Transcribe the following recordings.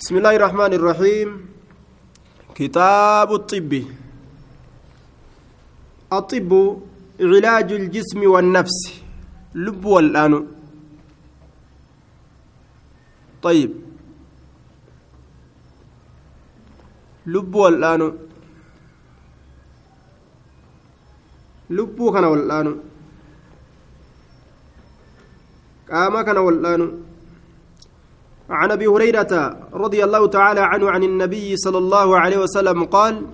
بسم الله الرحمن الرحيم كتاب الطب الطب علاج الجسم والنفس لب والآن طيب لب والآن لب كان والآن قام كان والآن عن أبي هريرة رضي الله تعالى عنه عن النبي صلى الله عليه وسلم قال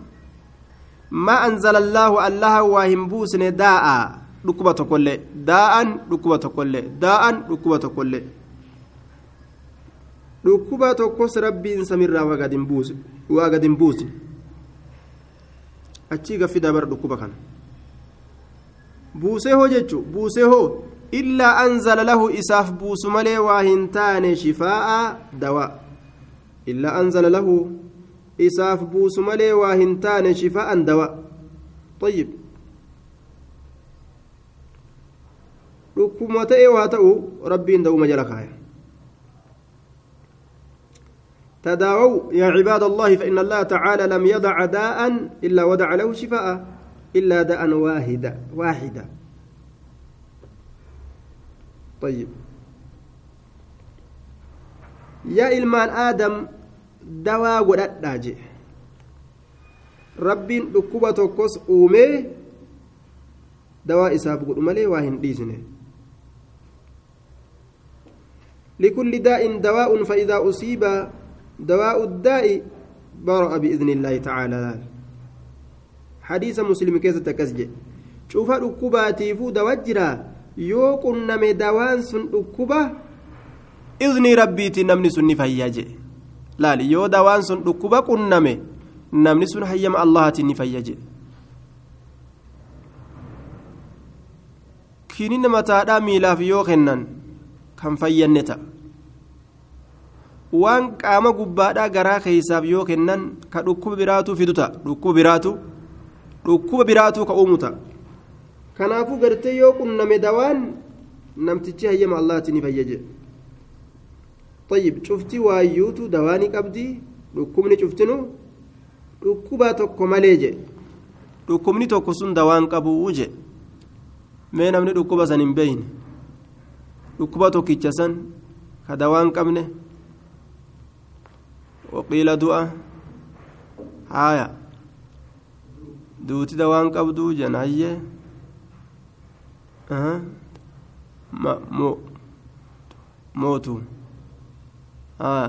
ما أنزل الله الله واهم بوسن داء ركبة كل داء ركبة كل داء ركبة كل. ركبة كوس ربي سمير وقد بوس وقد بوس. أتشيك في دبر ركبة كان. بوسه هو جتشو بوسه هو. إلا أنزل له إساف بوس ملي واهنتان شفاء دواء. إلا أنزل له إساف بوس ملي واهنتان شفاء دواء. طيب. ركومة إيه واتأو ربي دوم جلكايا تداووا يا عباد الله فإن الله تعالى لم يضع داء إلا ودع له شفاء إلا داء واحدا واحدا. طيب. يا إلمان آدم وداجي rabbiin dhukkuba tokkos uumee dawaa isaaf godhu malee waa hin dhiisne لكل داء دواء فإذا أصيب دواء الداء برأ بإذن الله تعالى. حديث مسلم كيف تكسج شوف ركباتي فو دوجرا yoo qunname dawaan sun dhukkuba iznii rabbiitiin namni sun ni fayyaa jee. Laali yoo dawaan sun dhukkuba qunname namni sun hayyama allahaatiin ni fayya jee. Kiinina mataadhaa miilaaf yoo kennan kan fayyanne ta'a. Waan qaama gubbaadhaa garaa keeysaaf yoo kennan ka dhukkuba biraatu fidu ta'a. Dhukkuba biraatu dhukkuba biraatu ka uumu ta'a kanaafuu gartee yoo qunname dawaan namtichi hayyama allahaatiin ni fayya jee طيب شفتي وايوتو دواني قبدي dhukkubni cuftinu dhukkubaa tokko malee je dhukkubni tokko sun dawaan qabuu je mee namni dhukkuba san hin beeyne dhukkuba tokkicha san ka dawaan qabne waqiila du'a haaya duuti dawaan qabduu jen hayyee mootu haya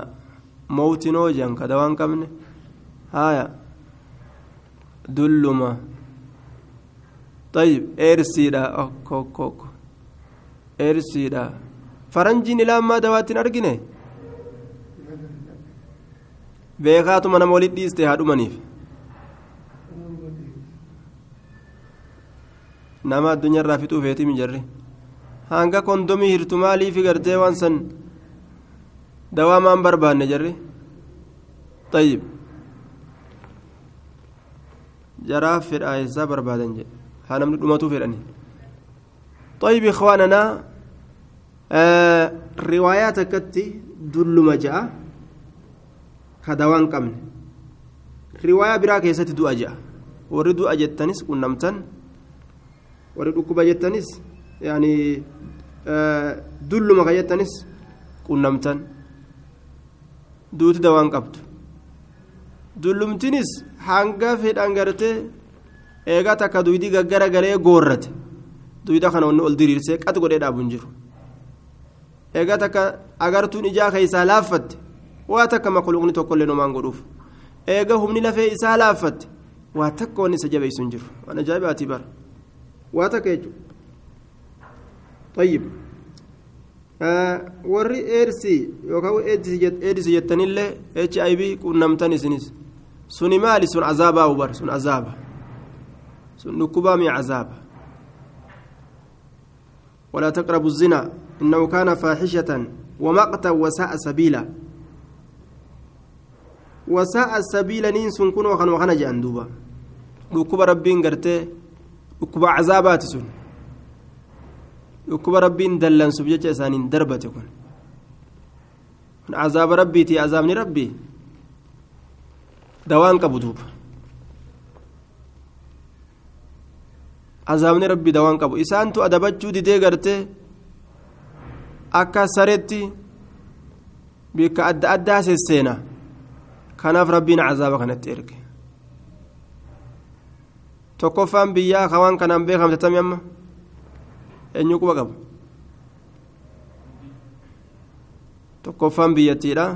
mowtinoo jan ka dawaan qabne haya dulluma طيب إرسيدا أوكو كوكو إرسيدا فرنجين إلى ما دوات أرجنه beekaatu mana walitti dhiiste haa dhumaniif nama addunyaarraa fixuu feetii mijarri hanga kondomii hirtu maaliifi gartee waan san dawaa maan barbaanne jarri طيب jaraaf fedhaa eessaa barbaadan jedhe haa namni dhumatuu fedhani طيب إخواننا آه روايات كتي دل جاء كدوان قمن رواية براك يست دو أجا ورد أجتنس كنمتن warri dhukkuba jettanis yaani dulluma kan jettanis qunnamtan duutida dawaan qabdu. Dullumtinis hanga fedhan gartee eegaa takka duwidii gaggara galee goorrate. Duwida kana wanni ol diriirsee qat godhee dhaabu hin jiru. Eegaa takka agartuun ijaa keessaa laaffatte waa takka maqluuqni tokkollee nomaan godhuuf. Eegaa humni lafee isaa laaffatte waa takka wanni isa jabeessu hin jiru. Waan ajaa'ibaati bara. Waa takka jechuudha طيب warri eersii yookaan eedisi jettanillee hiv qunnamtan isinis suni maali sun azaabaa ubar sun azaaba sun dhukkubaa mi azaaba ولا تقربوا الزنا إنه كان فاحشة ومقتا وساء سبيلا وساء السبيل نين سن كن وخن وخن جان دوبا ركوب ربين غرتي ركوب عذابات سن dhukkuba rabbiin dallansuuf jecha isaaniin darbate kun عذاب ربي تي عذابني ربي دوان قبضوب عذابني ربي دوان قبو إسانتو أدبجو ديدي غرتي akka sareetti bikka adda addaa sesseena kanaaf rabbiin cazaaba kanatti erge tokkoffaan biyyaa kawaan kanaan beekamte tami amma eenyu quba qabu tokkoffaan biyyattiidha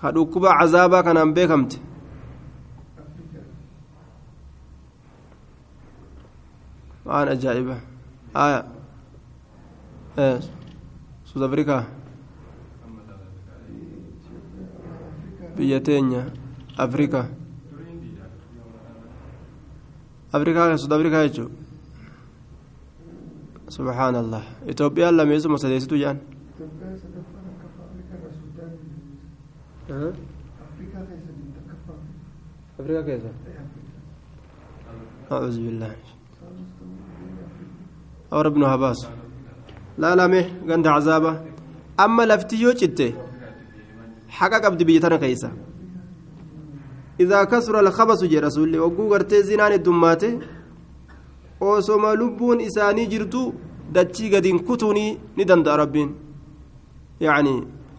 ka dhukkuba cazaabaa kanaan beekamte waan ajaa'iba aya. Suud afrikaa biyya teenya afrikaa afrikaa suud afrikaa jechuu subhaan allah itoophiyaan lameessuma sadeessitu jedhan afrikaa keessa أعوذ بالله أو ربنا هباس laalame ganda cazaaba amma lafti yoo citte haqa qabdi biyya tana keeysa idaa kasura alkabasu jee rasulli wagguu gartee zinaan heddummaate osoma lubbuun isaanii jirtu dachii gadiin kutuunii ni danda'a rabbiin yacni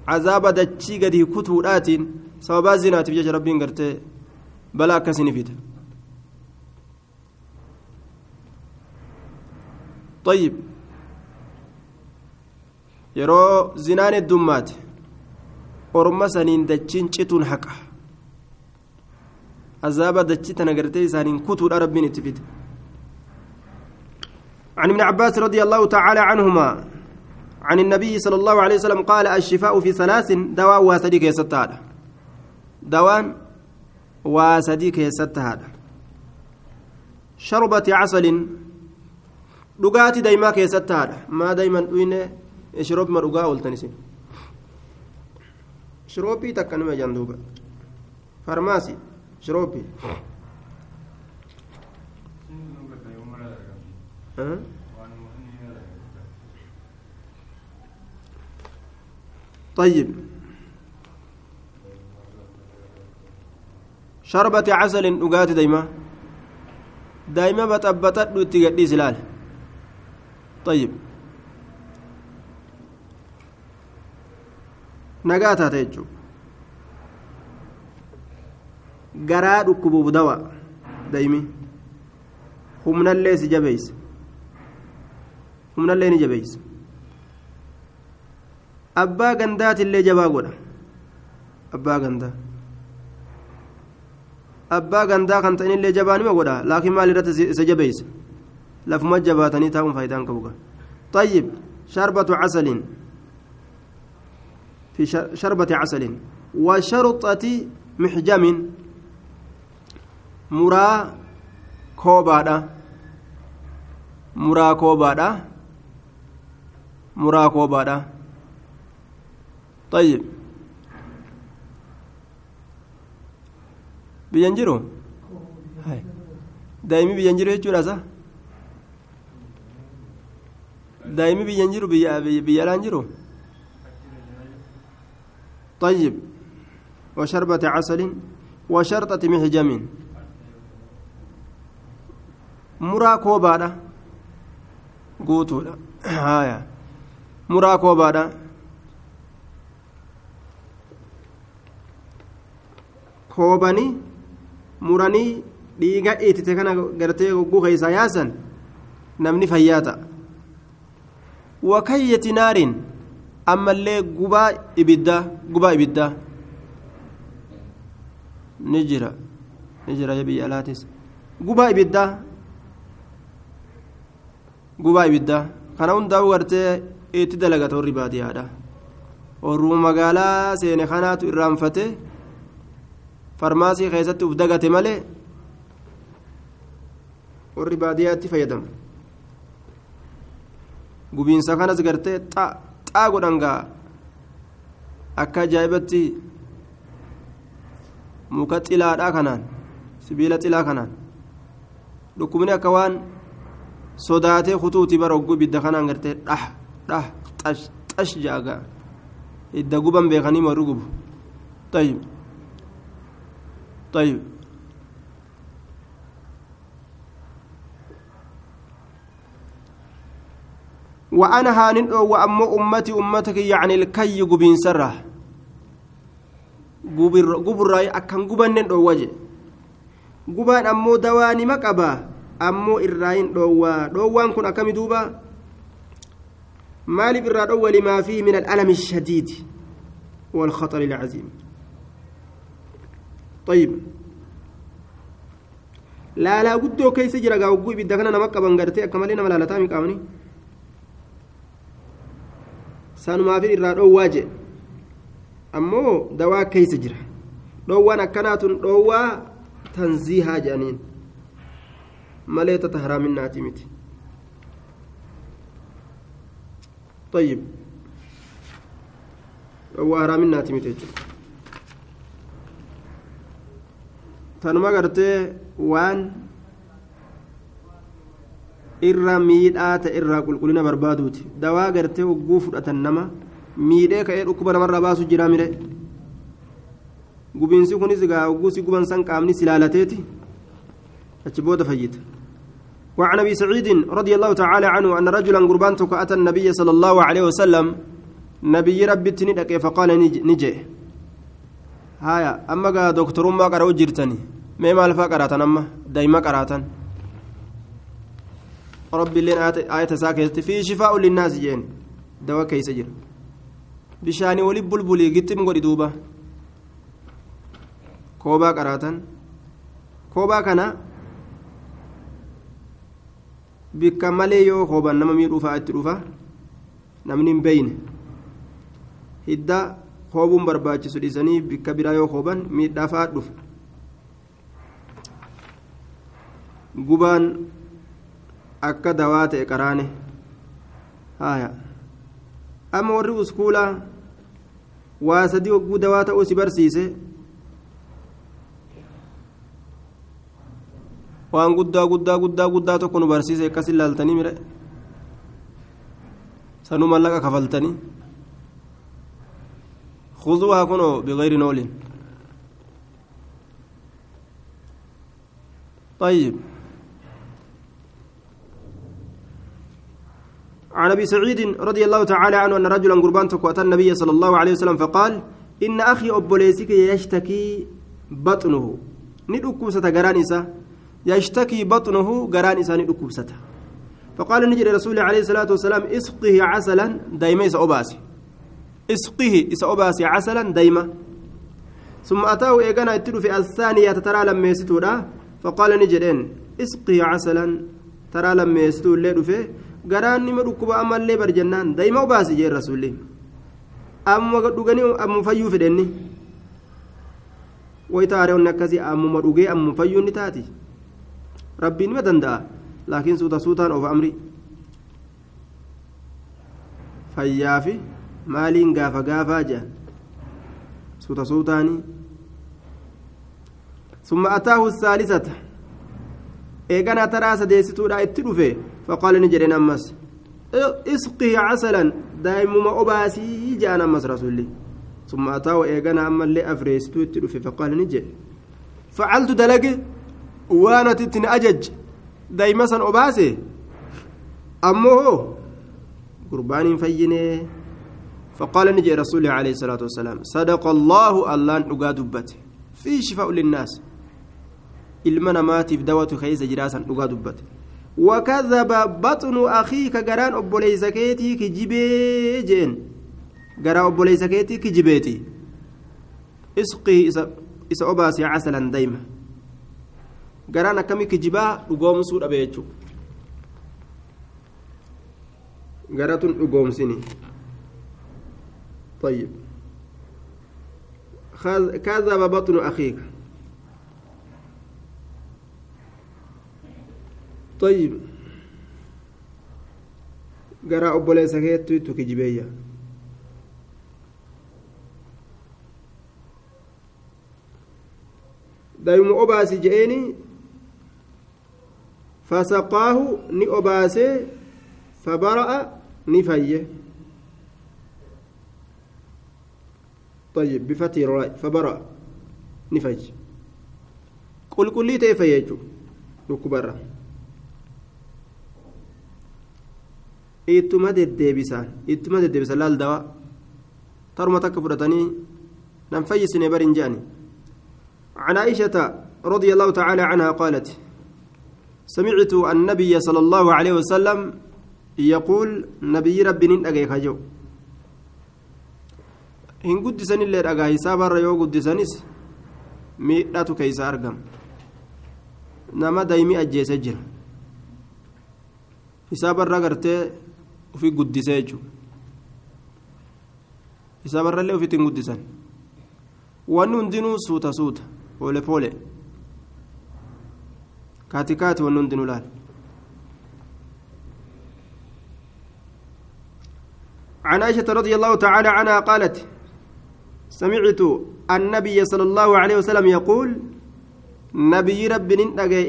cazaaba dachii gadii kutuudhaatiin sababaa zinaatiif jecha rabbiin gartee balaa akkasini fida طيب zinaan heddummaate orma saniin dachiin cituun haqa tana gartee isaaniin kutuudha rabbiin itti fide عن ابن عباس رضي الله تعالى عنهما عن النبي صلى الله عليه وسلم قال الشفاء في ثلاث دواء ستادا دوان واسديك يا ستادا شربة عسل dhugaatii daa'imaa keessatti haadha maa daa'iman dhuyne shirooppima dhugaa ooltan isin shirooppii takka nima jan duuba شروبي. طيب. شربة عسل نقات دايما. دايما بتبتت نتيجة دي زلال طيب. نقاتها تيجو garaa dhukkubuuf dawa daa'imi humnallee si jabeeysa humnallee ni jabeeysa abbaa gandaatillee jabaa godha abbaa gandaa abbaa gandaa kan ta'inillee jabaa nima godha laakiin maal irratti isa jabeeysa lafuma jabaatanii taa'uun faayidaan qabu طيب شربة عسل في شربة عسل وشرطة محجم مرا كوبادا مرا كوبادا مرا كوبادا طيب بينجرو هاي دايمي بينجرو يجورا صح daa'imni biyyan jiru biyyalaan jiru? طيب وشربة عسل وشرطة محجم مرا كوبادا قوتولا هايا مرا كوبادا koobanii muranii dhiiga dhiitite kana gartee gogguu keessaa yaasan namni fayyaa ta'a wakayyati naariin ammallee gubaa ibiddaa gubaa ibiddaa ni jira ni jira biyya alaatis gubaa ibiddaa gubaa ibiddaa kana hundaa'u gartee itti dalagata warri baadiyyaadha warruma magaalaa seene kanaatu irraanfate farmaasii keessatti uf dagate malee warri baadiyyaatti fayyadamu gubiinsa kanas gartee xaa godhan akka ajaa'ibatti muka xilaadhaa kanaan sibiila xilaa kanaan dhukkubni akka waan sodaatee kutuuti bara ogguu ibidda kanaan gartee dhah dhah xash xash jaaga hidda guban beekanii warri gubu طيب طيب وأنا هانن وأمو أمتي أمتك يعني الكي قبين سره guburraa akkan gubannen dhoowwa gubaan ammoo dawaanima qaba ammoo irraa hin dhoowwaa dhoowwaan kun akkami duuba maaliif irraa dhoowwa limaa fiihi min al'alami الشديد والخطر العظيم طيب laalaa guddoo keessa jira gaa hogguu ibidda kana nama qaban gartee akka malee nama laalataa hin qabani sanumaafin irraa dhoowwaa jedhe ammoo dawaa keeysa jira dhoowwaan akkanaatun dhoowwaa tanziihaa jedhaniin malee tata haraaminaati miti طيب dhoowwaa haraaminaati miti jechuudha tanuma gartee waan irra miidhaa ta'e irraa qulqullina barbaaduuti dawaa gartee hogguu fudhatan nama miidhee ka'ee dhukkuba namarraa baasu jira mire gubiinsi kunis gaa ogguusi guban san qaamni silaalateeti achi booda fayyita وعن أبي سعيد رضي الله تعالى عنه أن رجلا قربان أتى النبي صلى الله عليه وسلم. نبي ربي تندك فقال نجي. هايا أما دكتور ما قرأوا جرتني ما مال فقراتن أما؟ دايما قرأتن. ربي لين آية ساكت في شفاء للناس جين. دواء كيس جر. bishaanii wali bulbulii gixxim godhi duuba koobaa qaraatan koobaa kana bikka malee yoo kooban nama miidhuufaa itti dhufa namni hin beeyne. Hidda koobuun barbaachisu dhiisanii bikka biraa yoo kooban miidhaafaa dhufa gubaan akka dawaa ta'e qaraane. Haaya. Amma warri uskuulaa waa sadii hogguu dawaa ta'uu si barsiise waan guddaa guddaa guddaa guddaa tokko nu barsiise akkas ilaaltanii mire. Sanuu mallaqa kafaltanii. خذوها كنوا بغير نول طيب عن أبي سعيد رضي الله تعالى عنه أن رجلا قربان أتى النبي صلى الله عليه وسلم فقال إن أخي ابوليسك يشتكي بطنه. ندكوسة غران يشتكي بطنه غران إسا ندكوسة فقال نجد رسول عليه الصلاة والسلام إسقه عسلا دايما إسا أباسي إسقه إسا أباسي عسلا دايما. ثم أتاه إيقانا اتلو في الثانية ترى لما يستو فقال نجدين إسقه عسلا. ترى لما يستو الليل فيه. dhukkuba ammallee bar jennaan daa'ima obaasi jee rasuulli amma dhuganii amma fayyuu fedhenni wayita haareewwanni akkasii ammuma dhugee amma fayyuu ni taati rabbiin nima danda'a laakiin suuta suutaan of amri fayyaafi maaliin gaafa gaafaa jedhan suuta suutaanii ثم أتاه الثالثة إيقنا ترى سديستو لا اتلفه فقال نجرين أمس اسقي عسلا دائما أباسي جاء أمس رسولي ثم أتاه إيقنا أما اللي أفريستو اتلفه فقال نجي فعلت دلق وأنا تتن أجج دائما سن أباسي أمه قربان فيني فقال نجي رسول عليه الصلاة والسلام صدق الله الله نقاد في شفاء للناس ilma namaatiif dawatu keessa jiraasan dhugaa dubbate wakadhaba baxnu akiika garaan obboleeysa keetii kijibee jeen garaa obboleeysa keetii kijibeeti isqii isa obaasi casalan dayma garaan akkami kijibaa dhugoomsuu dhabe jechuu garatun dhugoomsini طيب كذب بطن أخيك طيب garaa obboleessa keettu kijibeeyya daymu obaasi je'eeni obaasee fabara'a ni fayye طيب بفتح الراء فبرأ نفج قل قل لي لكبرة ittuma deddeebisaan ittuma deddeebisan laal dawaa taruma takka fudhatanii nan fayyisne barin je'ani عن عائشة رضي الله تعالى عنها قالت سمعت النبي صلى الله عليه وسلم يقول نبي ربي نين خجو hin guddisanillee dhagaa hisaabarra yoo guddisanis miidhatu keeysa argam nama daymi ajjeese jira hisaabarra gartee ufi guddisee jechu hisaabarrallee ufitti hin guddisan wanni hundinuu suuta suuta poole poole kaati kaati wanni hundinuu عن عائشة رضي الله تعالى عنها قالت سمعت النبي صلى الله عليه وسلم يقول نبي رب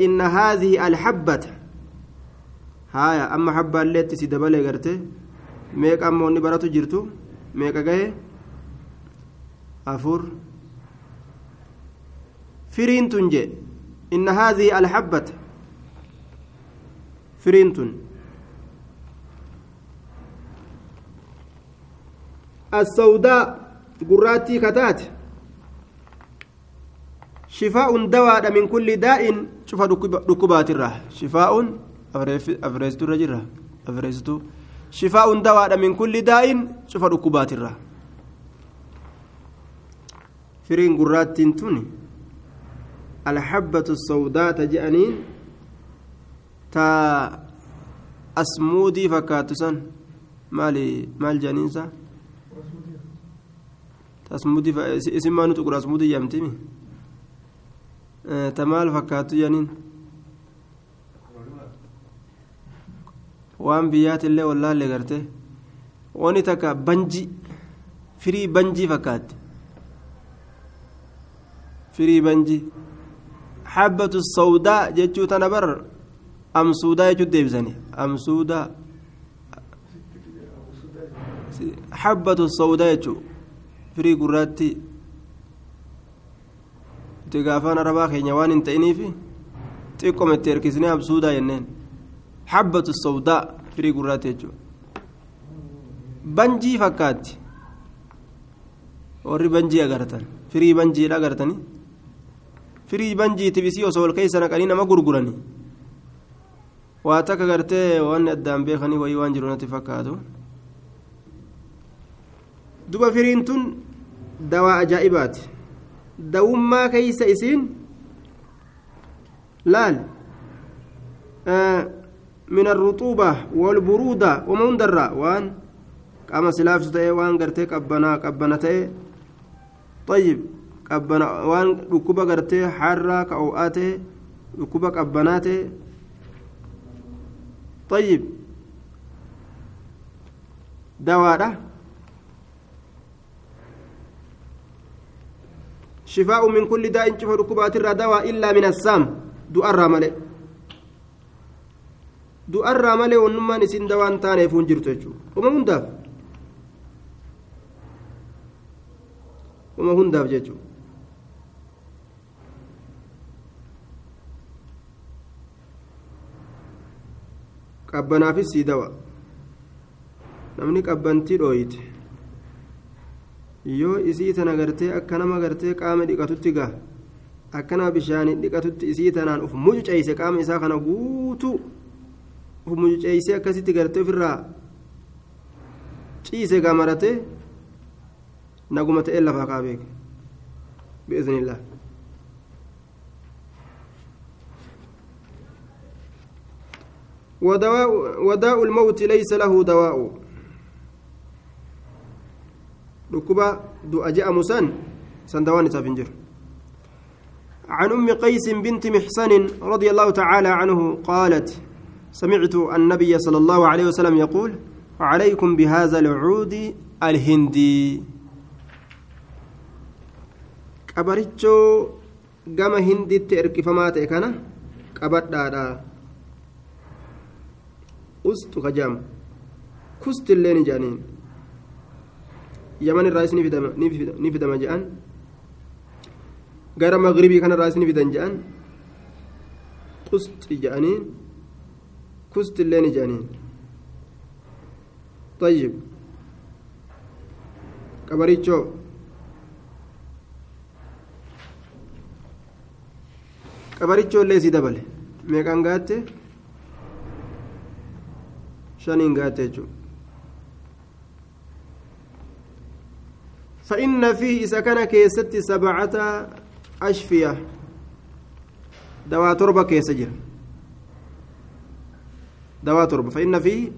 إن هذه الحبة هايا أما حبة التي سيدبالي قرتي ميك أمو نبراتو جرتو ميك أغاية أفور فرين تنجي إن هذه الحبة فرين السوداء gurraattii kataate shifaa'un dawaadha min kulli daa'in cufa dhukkubaatirra shifaa'un afreessiturra jirra afreessitu shifaa'un dawaadha min kulli daa'in cufa dhukkubaatirra firiin gurraattiin tun alhabbatu sawdaata ta asmuudii fakkaattu san maali maal je'aniinsa tasmudi isin maa nuti qura asmudi yamtimi ta maal fakkaattu janiin waan biyyaatillee wallaalle garte wani takka banji firii banjii fakkaatti firii banjii habbatu sawdaa jechuu tana bar amsuudaa jechuu deebisani amsuudaa habbatu sawdaa jechuu firii gurraatti itti gaafaan arabaa keenya waan hin ta'iniif xiqqooma itti hirkisnee absuudaa jenneen habbatu sawdaa firii gurraatti jechuudha banjii fakkaatti warri banjii agartan firii banjiidha agartanii firii banjiitiif isii osoo ol keessa naqanii nama gurguranii waa takka gartee waan addaan beekanii wayii waan jiru natti fakkaatu. duba firiin tun dawaa ajaa'ibaati dawummaa keeysa isiin laal min arruxuuba walburuuda wama hundarraa waan qaama silaafsu ta'e waan gartee qabbanaa qabbana ta'e طيب qabbana waan dhukkuba gartee harraa ka o'aa ta'e dhukkuba qabbanaa ta'e طيب dawaadha شفاء من كل داء شوف ركوبات الردواء إلا من السام دؤر ملئ دؤر ملئ ونما نسين دوان تاني فون جرتو وما هنداف وما هنداف جيتو Qabbanaafis sii dawa namni qabbantii dhooyite yoo isii tana gartee akka nama gartee qaama dhiqatutti gaa akka nama bishaaniin dhiqatutti isii tanaan uf mucuceeyse qaama isaa kana guutuu uf mucuceeyse akkasitti gartee ofirraa ciise gaa maratee naguma ta'ee lafaa kaa beeke bi'iznillah ودواء وداء الموت ليس له دواء. ركبة دعاء جاء مسان سندوان سافنجر. عن أم قيس بنت محسن رضي الله تعالى عنه قالت سمعت النبي صلى الله عليه وسلم يقول عليكم بهذا العود الهندي. قبرتشو قام هندي تركي فما تكنا قبر ustu kajaam kusti illeen jaaniin yaman irraas ni fidama je'an gara magribii kanarraas ni fidan je'an qusxi je'aniin kusti illee ni je'aniin طيب qabarichoo qabarichoo illee dabale meeqaan gaatte gaatte jechuudha فإن فيه إذا كان كيست سبعة أشفية. دواء تربة كيسجر دواء تربة. فإن فيه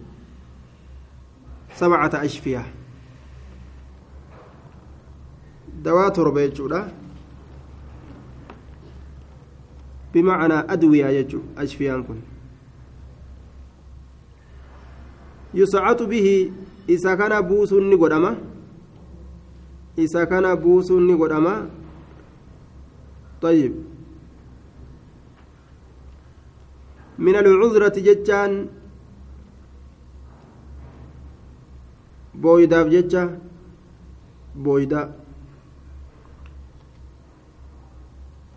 سبعة أشفية. دواء تربة يجودا بمعنى أدوية يجو أشفيان كن يسعة به إذا كان بوس نقدمه isa kana buusuun ni godhama طيب. من العذرة جتان. بويداف جتة بويدا.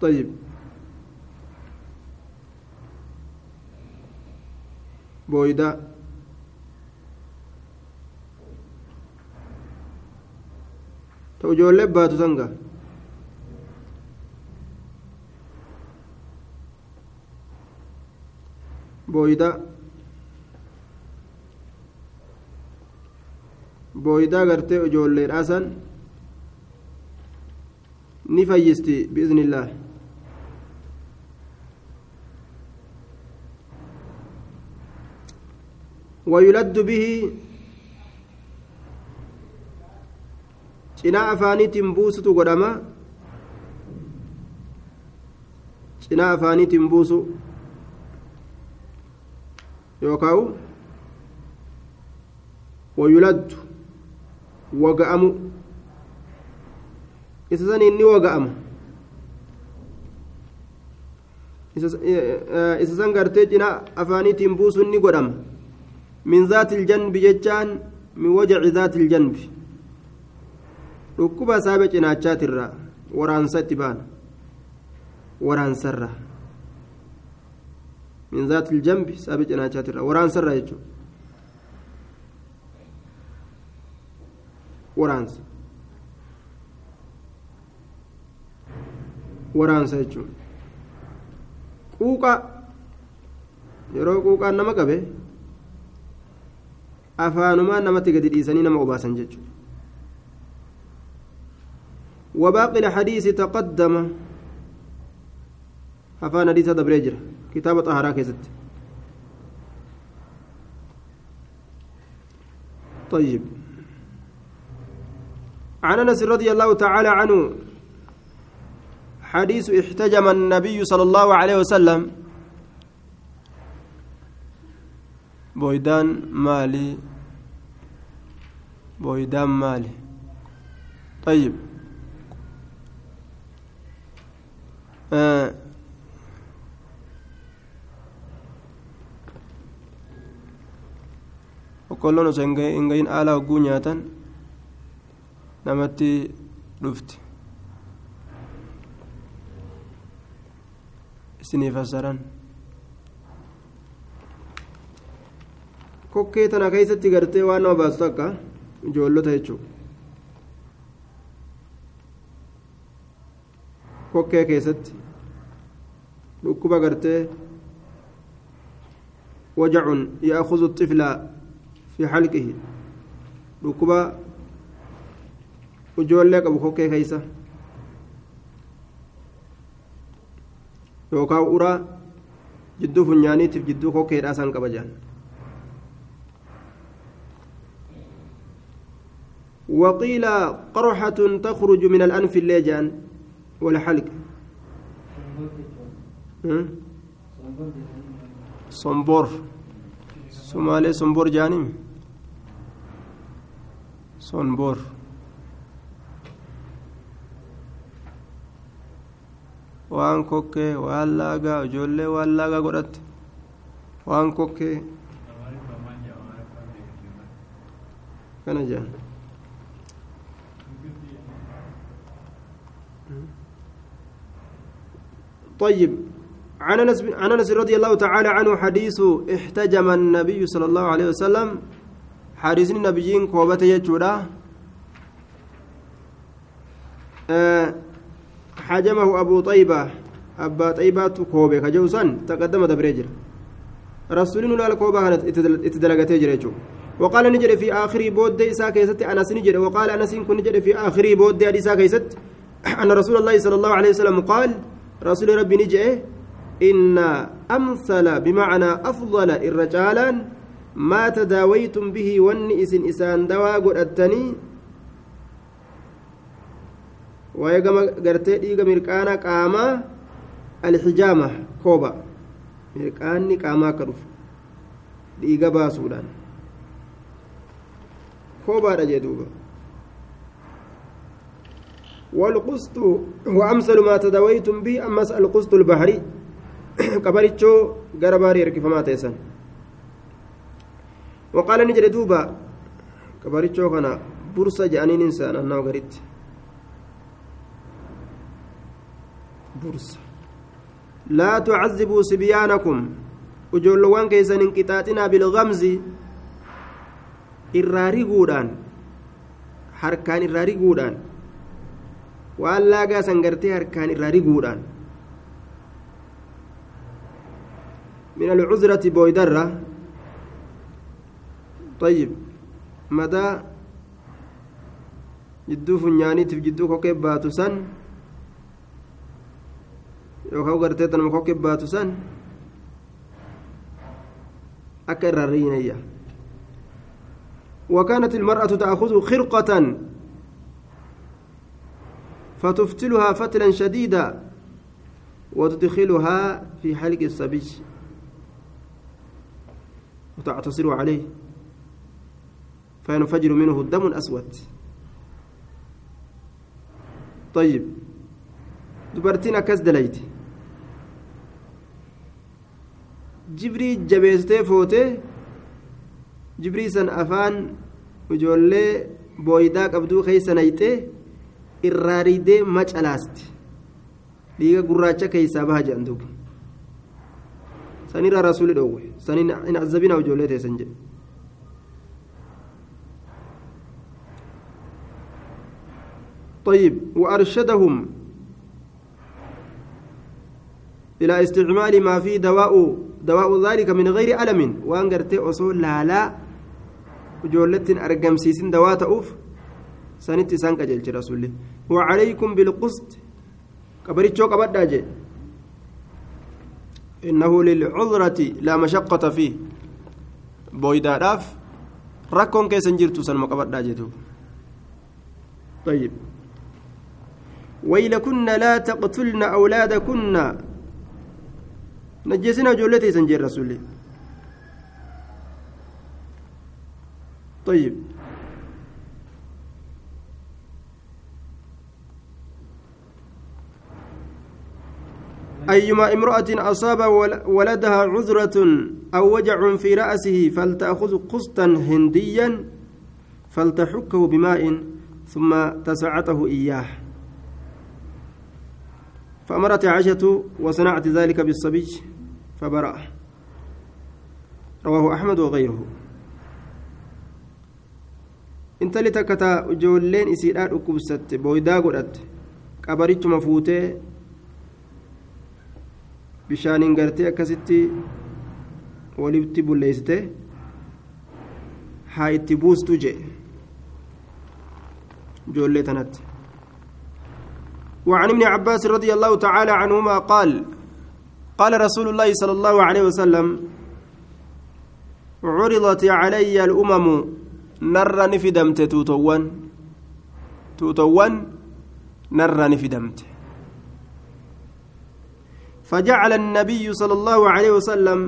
طيب. بويدا. Ta'u ijoollee baatu sanga booydaa booydaa gartee ijoolleedhaasan ni fayyisti biiznillah ويلد به cinaa afaaniitiin buusutu godhama cinaa afaaniitiin buusu yookaan wayuladdu waga'amu isa saniin ni waga'ama isa san gartee cinaa afaaniitiin buusuun ni godhama min zaati iljanbi jechaan min wajaci zaati iljanbi dhukkuba saaba cinaachaatiirra waraansa itti baana waraansarra min zaati iljambi saaba cinaachaatiirra waraansarra jechuudha waraansa waraansa jechuudha quuqa yeroo quuqaan nama qabe afaanumaan namatti gadi dhiisanii nama obaasan jechuudha وباقي الحديث تقدم. أفان حديث دبريجر كتاب طهارة كيست. طيب. عن أنس رضي الله تعالى عنه حديث احتجم النبي صلى الله عليه وسلم. بويدان مالي. بويدان مالي. طيب. Boqqolloon osoo hin gahin haala hogguu nyaatan namatti dhufti isinii fassaran kokkee tana keessatti gartee waan nama baastu akka ijoollota jechuudha kokkee keessatti dhukkuba gartee wajacun ya'khudhu الطفل في حلقه dhukkuba ijoollee qabu kokkee keeysa yookaan uraa jidduu funyaaniitiif jidduu kokkeedhaa san qaba jedhan وقيل قرحة تخرج من الأنف الليجان والحلق صنبور سومالي صنبور جانم صنبور waan kokkee waan laagaa ijoollee waan laagaa godhatte waan kokkee kana jedhan طيب عن أنس عن أنس رضي الله تعالى عنه حديث احتجم النبي صلى الله عليه وسلم. حديث النبيين كوبته يجودا أه حجمه أبو طيبة. أبا طيبة كوبة كجوسان تقدم دبريجر. رسولنا لا كوبة كانت اتدلغته جريجو. وقال نجري في آخر بود اسا كيست أنس نجري. وقال أنس كن نجري في آخر بود اسا كيست. أن رسول الله صلى الله عليه وسلم قال رسول ربي نجئ إن أمثل بمعنى أفضل الرجالا ما تداويتم به والنئس إسان دوا قرأتني ويقام قرتي ديقا مرقانا قاما الحجامة كوبا. مرقاني قاما كرف ديقا باسودان كوبا رجدوبا والقسط وأمثل ما تداويتم به أمس القسط البحري harkifamaa ta'e san waqaala ni jedhe duuba qabarichoo kana bursa je'aniin insaan annawa garitti bursa laa tucazibuu sibyaanakum ujoolloowwan keessan hin qixaaxinaa bilgamzi irraa riguudhaan harkaan irraa waan laagaa san gartee harkaan irraa riguudhaan من العذرة بويدرة طيب مدى jidduu funyaaniitiif jidduu kokkee baatu san yookaan gartee tanuma kokkee baatu san akka irraa riinayya وكانت المرأة تأخذ خرقة فتفتلها فتلا شديدا وتدخلها في حلق الصبي وتعتصر عليه. فينفجر منه الدم الأسود. طيب. دبرتين أكس دليت جبري جبيستي فوتي. جبري سن أفان وجولي بويدا قبدو خيسا نيتي irraaridee macalaasti dhiiga gurraacha keeysaa baha jedhan duuba sanirraa rasuuli dhoowwe sanin hin azabina ijoollee teessan jedhe طيب وأرشدهم إلى استعمال ما فيه دواء دواء ذلك من غير ألم وأن قرتي أصول لا لا وجولت أرقم سيسين دواء تأوف سنت سانك جلج رسول وعليكم بالقسط كبريتشو كبدا جي إنه للعذرة لا مشقة فيه بويدا راف ركون كيسن جرتو سن مقبدا جتو طيب ويلكن لا تقتلن أولادكن نجسنا جولتي سنجير رسولي طيب أيما امرأة أصاب ولدها عذرة أو وجع في رأسه فلتأخذ قسطا هنديا فلتحكه بماء ثم تسعته إياه. فأمرت عائشة وصنعت ذلك بالصبي فبرأ. رواه أحمد وغيره. انت لتكتا جولين إسيرات أكبست بويدا قدت قبرت مفوتة bishaaniin gartee akkasitti walitti bulleessite haa itti buustu jee. Ijoollee tanatti. وعن ابن عباس رضي الله تعالى عنهما قال قال رسول الله صلى الله عليه وسلم عرضت علي الأمم نر نفدمت توتوان توتوان نر نفدمت. فجعل النبي صلى الله عليه وسلم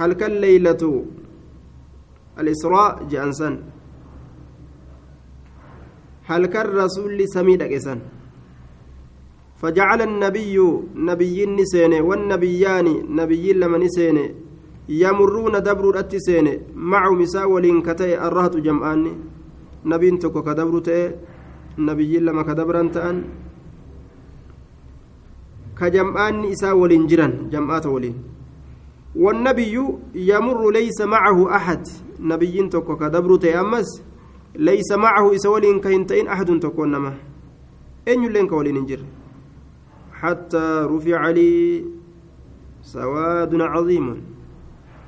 هل كان ليلة الإسراء؟ جانسا هل كان رسول سميد إسان فجعل النبي نبي نسين والنبيان نبي لما نسين يمرون دبر التسين مع مساء كتي الرهط جمعان نبي تكو كدبر تي nabiyyiin lama ka dabran jam'aanni isaa waliin jiran jam'aata waliin. والنبي يمر ليس معه أحد نبي تكو كدبر أمس ليس معه إسولين كهنتين أحد تكون نما أين يلين كولين انجر حتى رفع لي سواد عظيم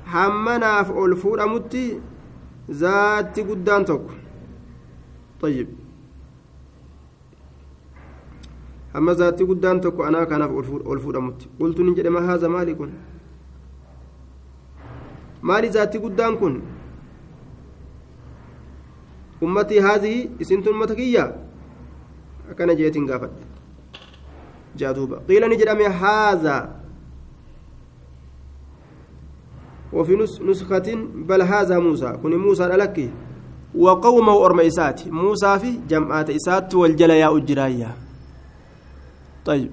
حمنا في ألفور أمتي ذات قدان تكو طيب hamma zaatti guddaan tokko anaa kanaaf ol fuudhamutti qultu nin jedhe ma haaza maali kun maali zaatti guddaan kun ummatii haazii isintu ummata kiyya akkana jeetiin gaafadhe jaaduuba qiila ni jedhame haazaa وفي نسخة بل هذا موسى كن موسى لك وقومه أرم إسات موسى في جمعات إسات والجل يا طيب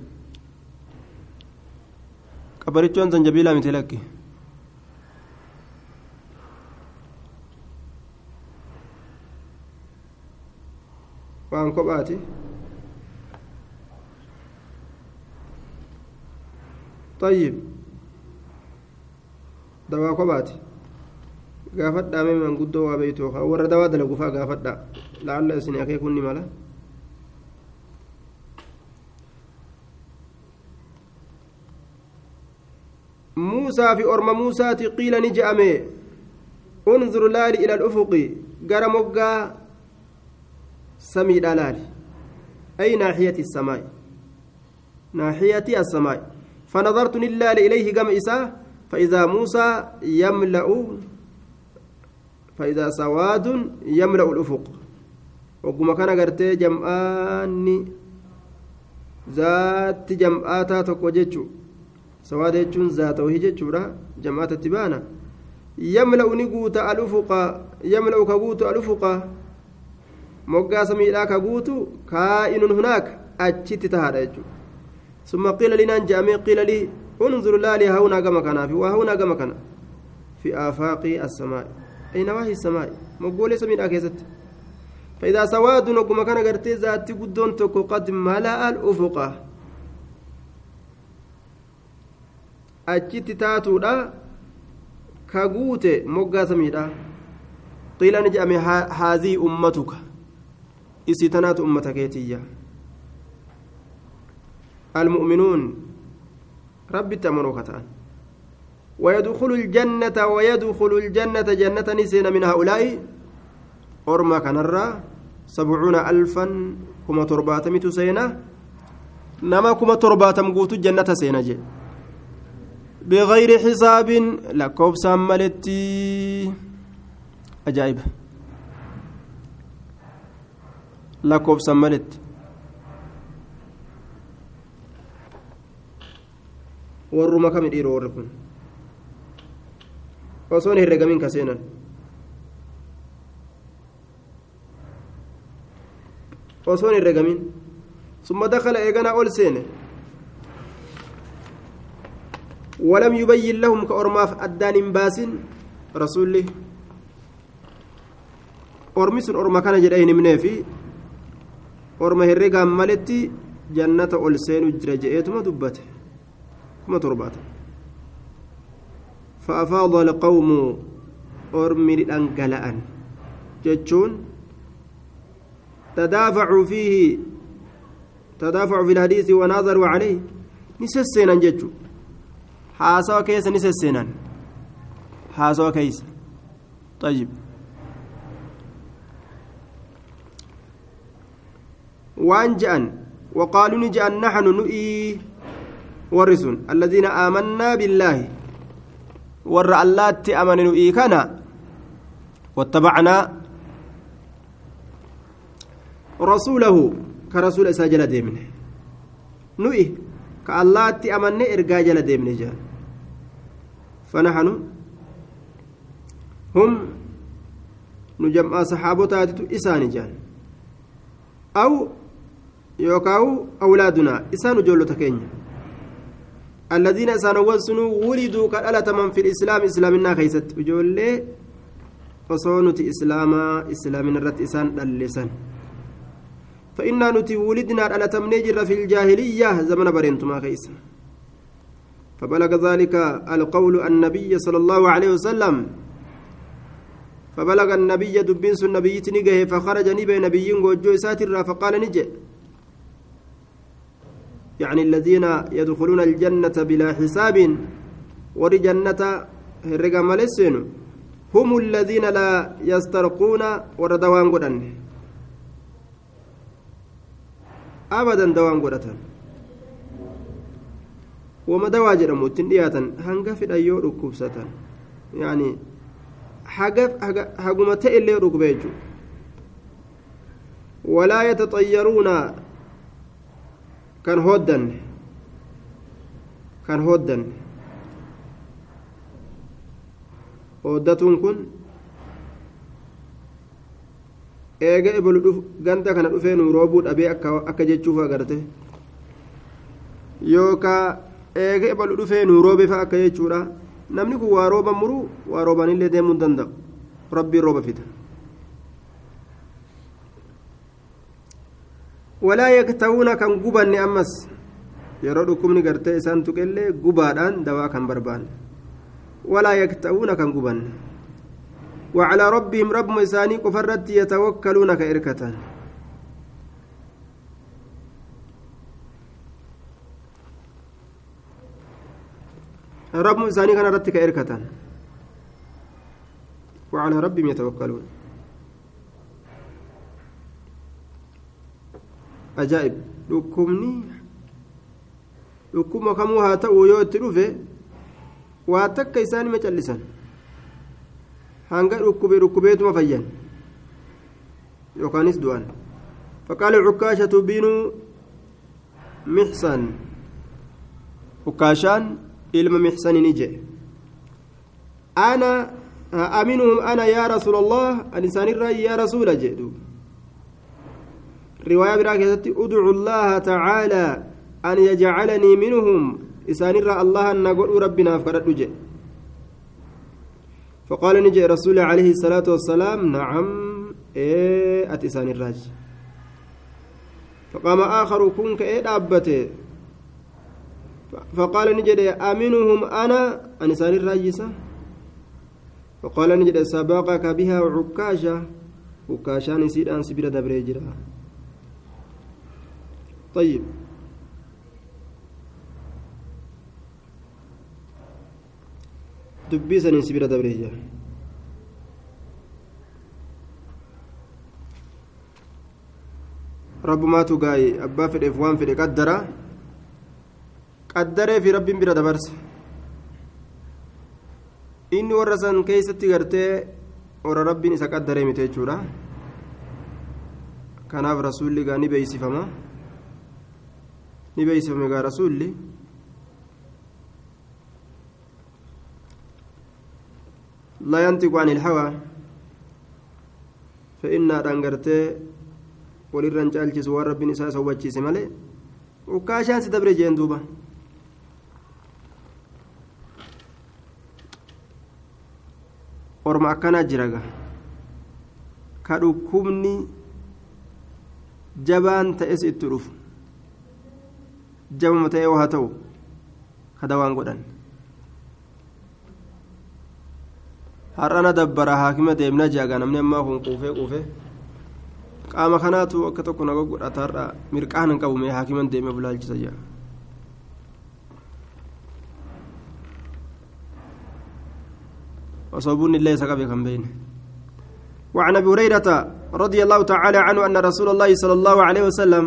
كبرتشون زنجبيلا مثلك waan kophaati طيب dawaa kophaati gaafadhaa mee manguddoo waa beeytu warra dawaa dalagu faa gaafadhaa laalla isin akeekuun ni mala fi orma muusaati qiila ni je'ame. Unzur laali ila alufuqi gara moggaa سمي دلال أي ناحية السماء ناحية السماء فنظرت لله إليه قم إساه فإذا موسى يملأ فإذا سواد يملأ الأفق وقم كان قرتي جمعاني ذات جمعاتا تقو جيتشو سواد جيتشون ذاته جيتشو جمعات التبانة يملأ نقوت الأفق يملأ كقوت الأفق moggaa samiidhaa ka guutu kaa'inun hunaaka achitti tahaadha jechuudha summa qiila linaan je'amee qiila lii unzur laali hawnaa gama kanaa fi waa hawnaa gama kana fi aafaaqii assamaa'i ayna waahi samaa'i moggoolee samiidhaa keessatti فإذا سواد نقوم كان قرتي ذاتي قدون تكو قد ملأ الأفق أجت تاتودا كغوت مغا سميدا قيل نجأمي هذه أمتك isii tanaatu ummata keetiyya المؤمنون ربي تمنوا كتان ويدخل الجنة ويدخل الجنة جنة نسين من هؤلاء أرما كنرا سبعون ألفا كما ترباتم سينا نما كما ترباتم قوت جنة سينا جي بغير حساب لكوب ساملتي أجايب dhiiroo warri kun osoo hin herregamin ka seenan osoo hin herregamin summa dakala eeganaa ol seene ولم يبين لهم كأرماف أدان باس رسول أرمس أرما كان جرين منه في. herregaan maletti jannata ol seenu jira je'eetuma dubbate kuma torbaata فأفاض القوم أرمي دنقلأن جتشون. تدافعوا فيه. تدافعوا في الحديث وناظروا عليه. نسسينا جتشو حاسوا كيس نسسينا حاسوا كيس طيب waan je'an waqaaluu ni je'an naxnu nu'ii warri sun alladiina aamannaa billaahi warra allaatti amane nu'ii kana wattabacnaa rasuulahu ka rasuula isaa jala deemne nu'i ka allaatti amanne ergaa jala deemne jean hum nu jam'aa saxaabotaatitu isaani jean aw yookaan awlaadunaa isaan ijoollota keenya الذين إسانوان سنو ولدوا كالألة من في الإسلام إسلامنا خيست osoo nuti islaamaa islaamin irratti isaan dhallisan فإنا نتي ولدنا على تمنيجر في الجاهلية زمن برينتما كيس فبلغ ذلك القول النبي صلى الله عليه وسلم. فبلغ النبي دبنس النبي تنجه فخرج نبي نبي وجو ساتر فقال نجي يعني الذين يدخلون الجنة بلا حساب ور جنة هرقا ملسين هم الذين لا يسترقون وردوان قدن. أبدا دوان قدتان وما دوا جرمو تندياتا هنگا في الأيو ركوبسة يعني ta'e illee dhukube jechuudha walaa yataxayyaruuna kan hoddanne kan hoddanne hoddatuun kun eega ebalu ganda kana dhufee nu roobuu dhabee akka jechuuf agarte yookaa eega ebalu dhufee nu roobe fa akka jechuudha namni kun waa rooban muruu waa roobanillee deemuu hin danda'u rabbiin rooba fida walaa yaktawuuna kan gubanne ammas yeroo dhukkubni gartee isaan tuqellee gubaadhaan dawaa kan barbaanne walaa yaktawuuna kan gubanne وعلى ربهم رب مساني قفرت يتوكلون كإركتان رب مساني كان رتك إركتان وعلى ربهم يتوكلون ajaa'ib dhukkubni dhukkuma kamuu haa ta'u yoo itti dhufe waa takka isaanima callisan hanga dhukkube dhukkubeetuma fayyan yookaanis du'an فقال عكاشة بن محسن عكاشان mixsani ni jedhe ana aminuhum ana yaa rasuula allah an isaanirraa yaa rasuula jedhu riwaayaa biraa keessatti udcu allaha tacaalaa an yajcalanii minhum isaanirraa allahan na godhuu rabbinaaf kadhadhu jedhe فقال نجي رسول عليه الصلاة والسلام نعم إيه أتسان الراج فقام آخر كنك إيه دابته فقال نجد أمنهم أنا أنسان الراجسة فقال نجد سبقك بها عكاشة عكاشة نسير أن سبيل دبريجرا طيب. dubbii saniin sibira dabree jira rabbumaatu gaa'e abbaa fedheef waan fedhe qaddaree fi rabbiin bira dabarse inni warra san keeysatti gartee warra rabbiin isa qaddaree mite jechuudha kanaaf rasuulli gaa ni beeysifama ni beeysifame gaa rasuulli لا ينطق عن الهوى فإن أنغرتي وللرن جالجس ورب نساء سوتشيس مالي وكاشان ستبري جين دوبا orma akkanaa jiraga ka dhukkubni jabaan ta'es itti dhufu jabama ta'ee haa ta'u ka dawaan godhan har'ana dabbara haakima deemna jaaga namni ammaa kun quufee quufee qaama kanaatu akka tokko naga godhata har'a mirqaan hin qabume haakiman deemee bulaalchisa jaa وصوبون الله سقف كم بين. وعن أبي هريرة رضي الله تعالى عنه أن رسول الله صلى الله عليه وسلم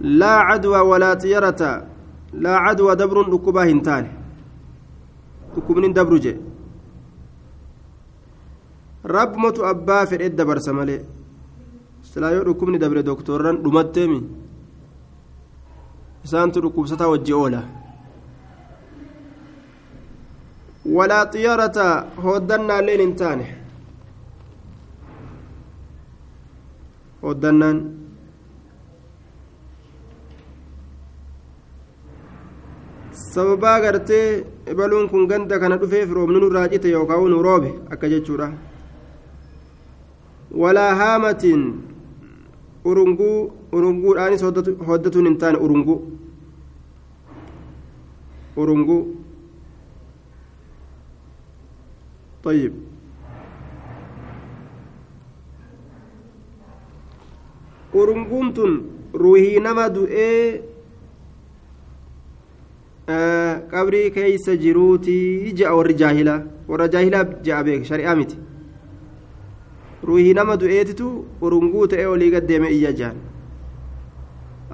لا عدوى ولا طيرة لا عدوى دبر ركبا هنتان ركبن دبر جي. رب متو أبا في الدبر سمالي سلا يو ركبن دبر دكتوران دمتمي سانت ركوب ستا ولا طيارة هودنا لين انتاني هودنا sababaa gartee ibaluun kun ganda kana dhufeef roobni nurraa cite yookaan nu roobe akka jechuudha walaa haamatiin urunguu urunguudhaanis hoddatuun hin taane urunguu urunguu طيب urunguun tun ruuhii nama du'ee qabrii keeysa jiruutii je'a warri jaahilaa warra jaahilaa je'a beek shari'aa miti ruuhii nama du'eetitu urunguu ta'ee olii gaddeeme iyya jaan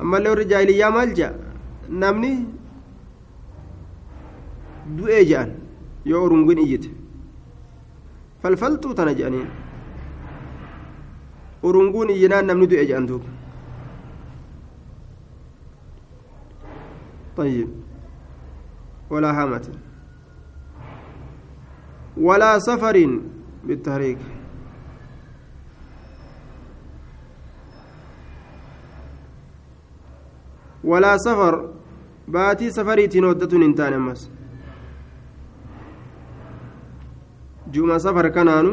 ammallee warri jaahiliyyaa maal je'a namni du'ee je'an yoo urunguun iyyite je'aniin urunguun iyyinaan namni du'e je'an duuba طيب ولا هامة ولا سفر بالتحريك ولا سفر باتي سفري تنودة انتان أمس جمع سفر كانانو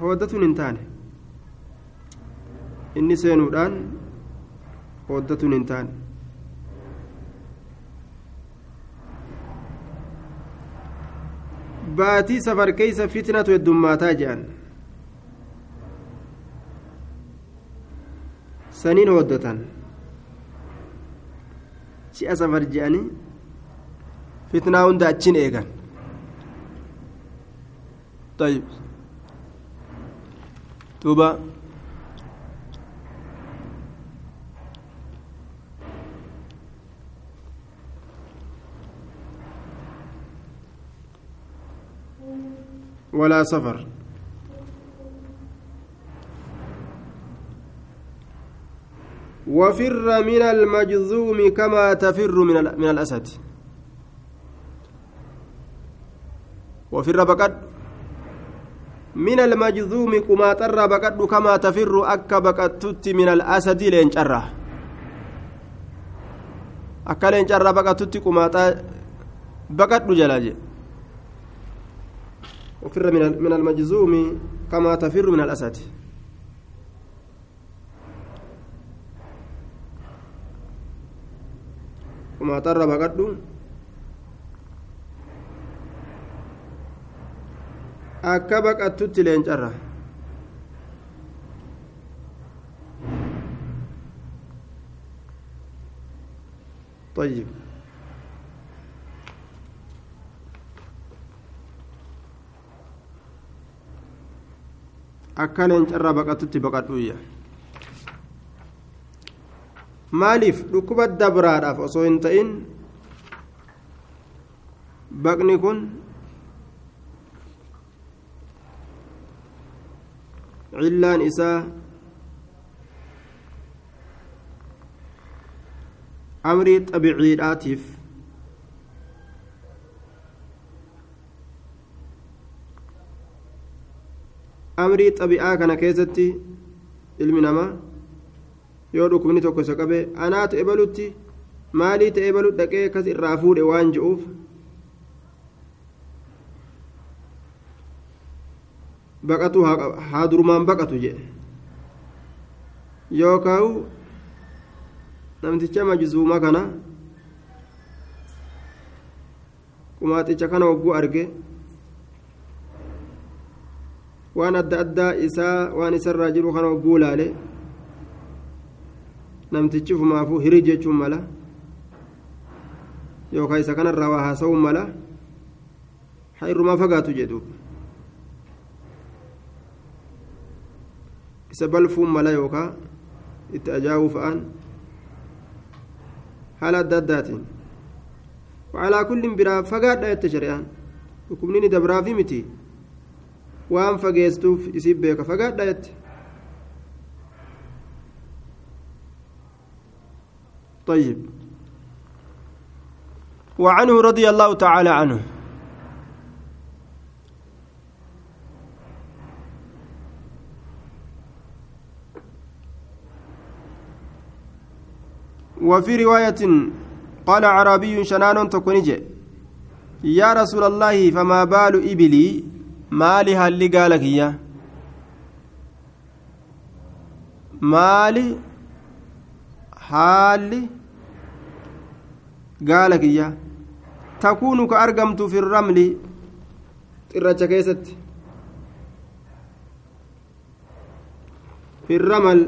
هودة انتان inni seenuudhaan hooddatuun hin taane baatii safar keeysa fitnatu heddummaataa jedhan saniin hooddatan ji'a safar je'anii fitnaa hunda achin eegan طيب. توبة. ولا سفر. وفر من المجذوم كما تفر من من الأسد. وفر بقد من المجذوم كما تر بقد كما تفر أك بقدت من الأسد لينجره akka leencarraa baqatutti qumaaxaa baqadhu jalaa jedhe وفر من من المجزوم كما تفر من الأسد. وما تر بقدو akka baqattutti leencarra طيب akka leencarraa baqatutti baqadhuuyya maaliif dhukkuba dabraadhaaf osoo hin ta'in baqni kun cillaan isaa amrii xabiciidhaatiif amrii xabi'aa kana keessatti ilmi namaa yoo dhukkubni tokko isa qabe anaatu ebalutti maalii ta'e ebalu dhaqee akkas irraa fuudhe waan je'uuf baqatu haa durumaan baqatu jedhe yookaan namticha majzuuma kana qumaaxicha kana hogguu arge waan adda addaa isaa waan isarraa jiru kana hogguu laale namtichi fumaafuu hirii jechuun mala yookaan isa kanarraa waa haasa'uun mala haa irrumaa fagaatu jedhu mala yookaan itti ajaa'uu fa'aan haala adda addaatiin. وعلى كل برا فقاد آية شريعان وكمنين دبرا في متي وان فقيستوف يسيب بيك فقاد آية طيب وعنه رضي الله تعالى عنه وفي رواية قال عربي شنان تكونيجي يا رسول الله فما بال إبلي مالها اللي قالك يا haalli gaala kiyya takuunu ka argamtu fi ramli xirracha keessatti fi ramal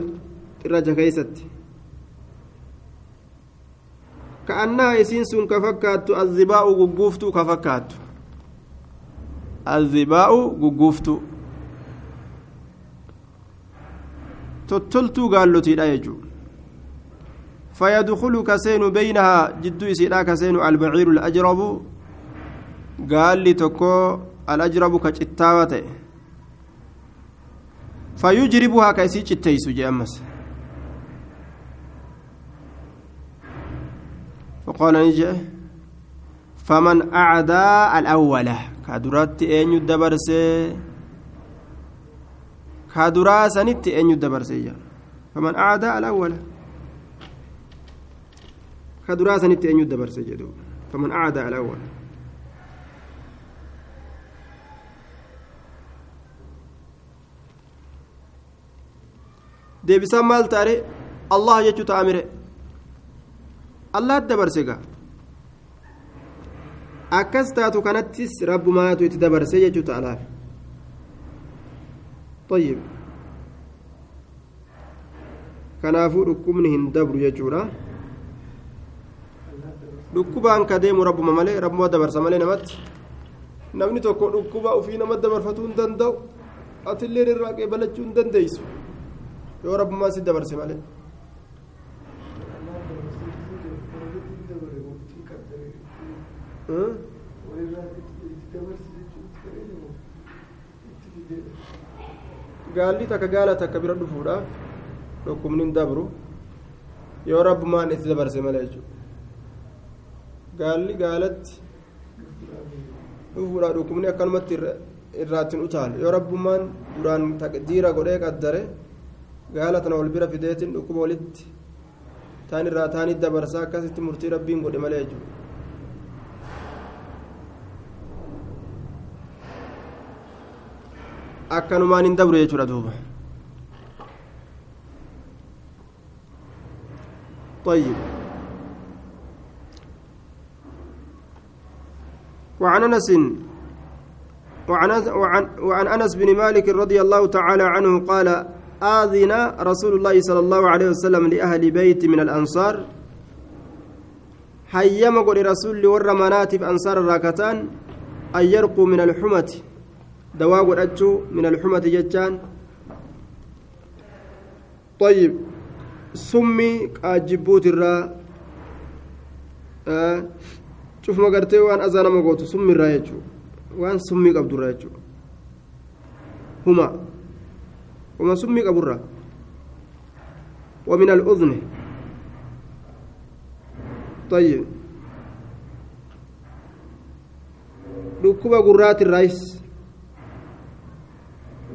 xirracha keessatti كأنها يسين ka fakkaattu الزباء ka fakkaattu. الزباء gugguuftuu tottoltuu gaallotiidha jechuudha فيدخل كسين بينها جد إسيرا كسين البعير الأجرب قال لي تكو الأجرب كتاوة فيجربها كيسي تيس جامس فقال نجي. فمن أعدى الأول. كدرات أن يدبرس كدراسنت أن يدبرس فمن أعدى الأول. كدرا سنت أن يدبر سجدوا فمن أعدى الأول. deebisaan maal taare allah jechuu allah dabarse gaa akkas taatu kanattis rabbumaatu itti dabarse jechuu ta'a laal طيب kanaafuu dhukkubni hin dabru jechuudha dhukkubaan ka deemu rabbuma malee rabbuma dabarsa malee namatti namni tokko dhukkuba ufii nama dabarfatuu hin danda'u atillee irraa qeebalachuu hin dandeeysu yoo rabbumaa si dabarse malee gaalli takka gaala takka bira dhufuudha. Dhukkubni hin dabru. Yoo rabbumaan itti dabarse malee jechuudha. Gaalli gaalatti dhufuudha. Dhukkubni akkanumatti irraattiin utaalu yoo rabbummaan duraan diira godhee qaddare gaala tana wal bira fideetiin dhukkuba walitti taan irraa taanii dabarsaa akkasitti murtii rabbiin godhe malee jechuudha. Akkanumaan hin dabru jechuudha duuba. طيب وعن أنس وعن وعن, وعن أنس بن مالك رضي الله تعالى عنه قال آذن رسول الله صلى الله عليه وسلم لأهل بيت من الأنصار. حيما قل رسول ور مناتب أنصار الراكتان أن يرقوا من الحمة. دواء قل من الحمة جتان طيب سمي أجبوت الرا آه cufuma gartee waan azaa nama gootu summi irraa jechuu waan summii qabdu irraa jechuu huma huma summii qaburra ومن الأذن طيب قرات الرئيس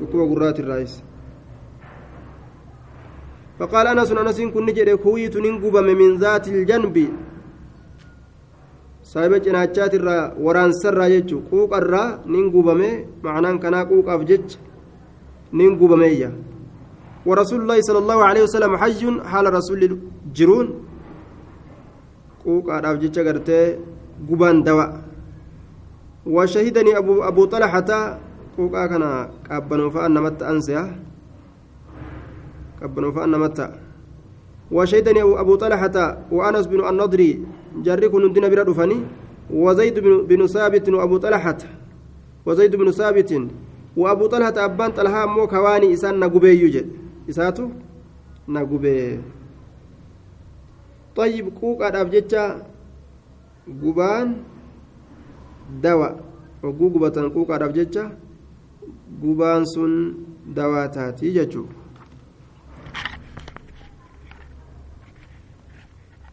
ركوب قرات الرئيس. فقال أنس أنس كن نجد كويت ننقب من ذات الجنب. saahiba cinaachaatiirraa waraansarraa jechuun quuqarraa nin gubame macnaan kanaa quuqaaf jecha nin gubameeyya ورسول الله صلى الله عليه وسلم حج حال رسول جرون. داف جيتشا غرتي غبان دوا ابو ابو طلحه قوقا كان قبنوا فانمت انسيا قبنوا فانمت وشهدني ابو طلحه وانس بن النضري jarri kun hundina bira dhufanii وزيد بن ثابت وابو طلحه وزيد بن ثابت وابو طلحه ابان طلحه مو كواني اسان نغبي يوجد اساتو نغبي طيب قوقا داف جچا غبان دوا وغوغبتن قوقا gubaan sun dawaa taatii jechuudha.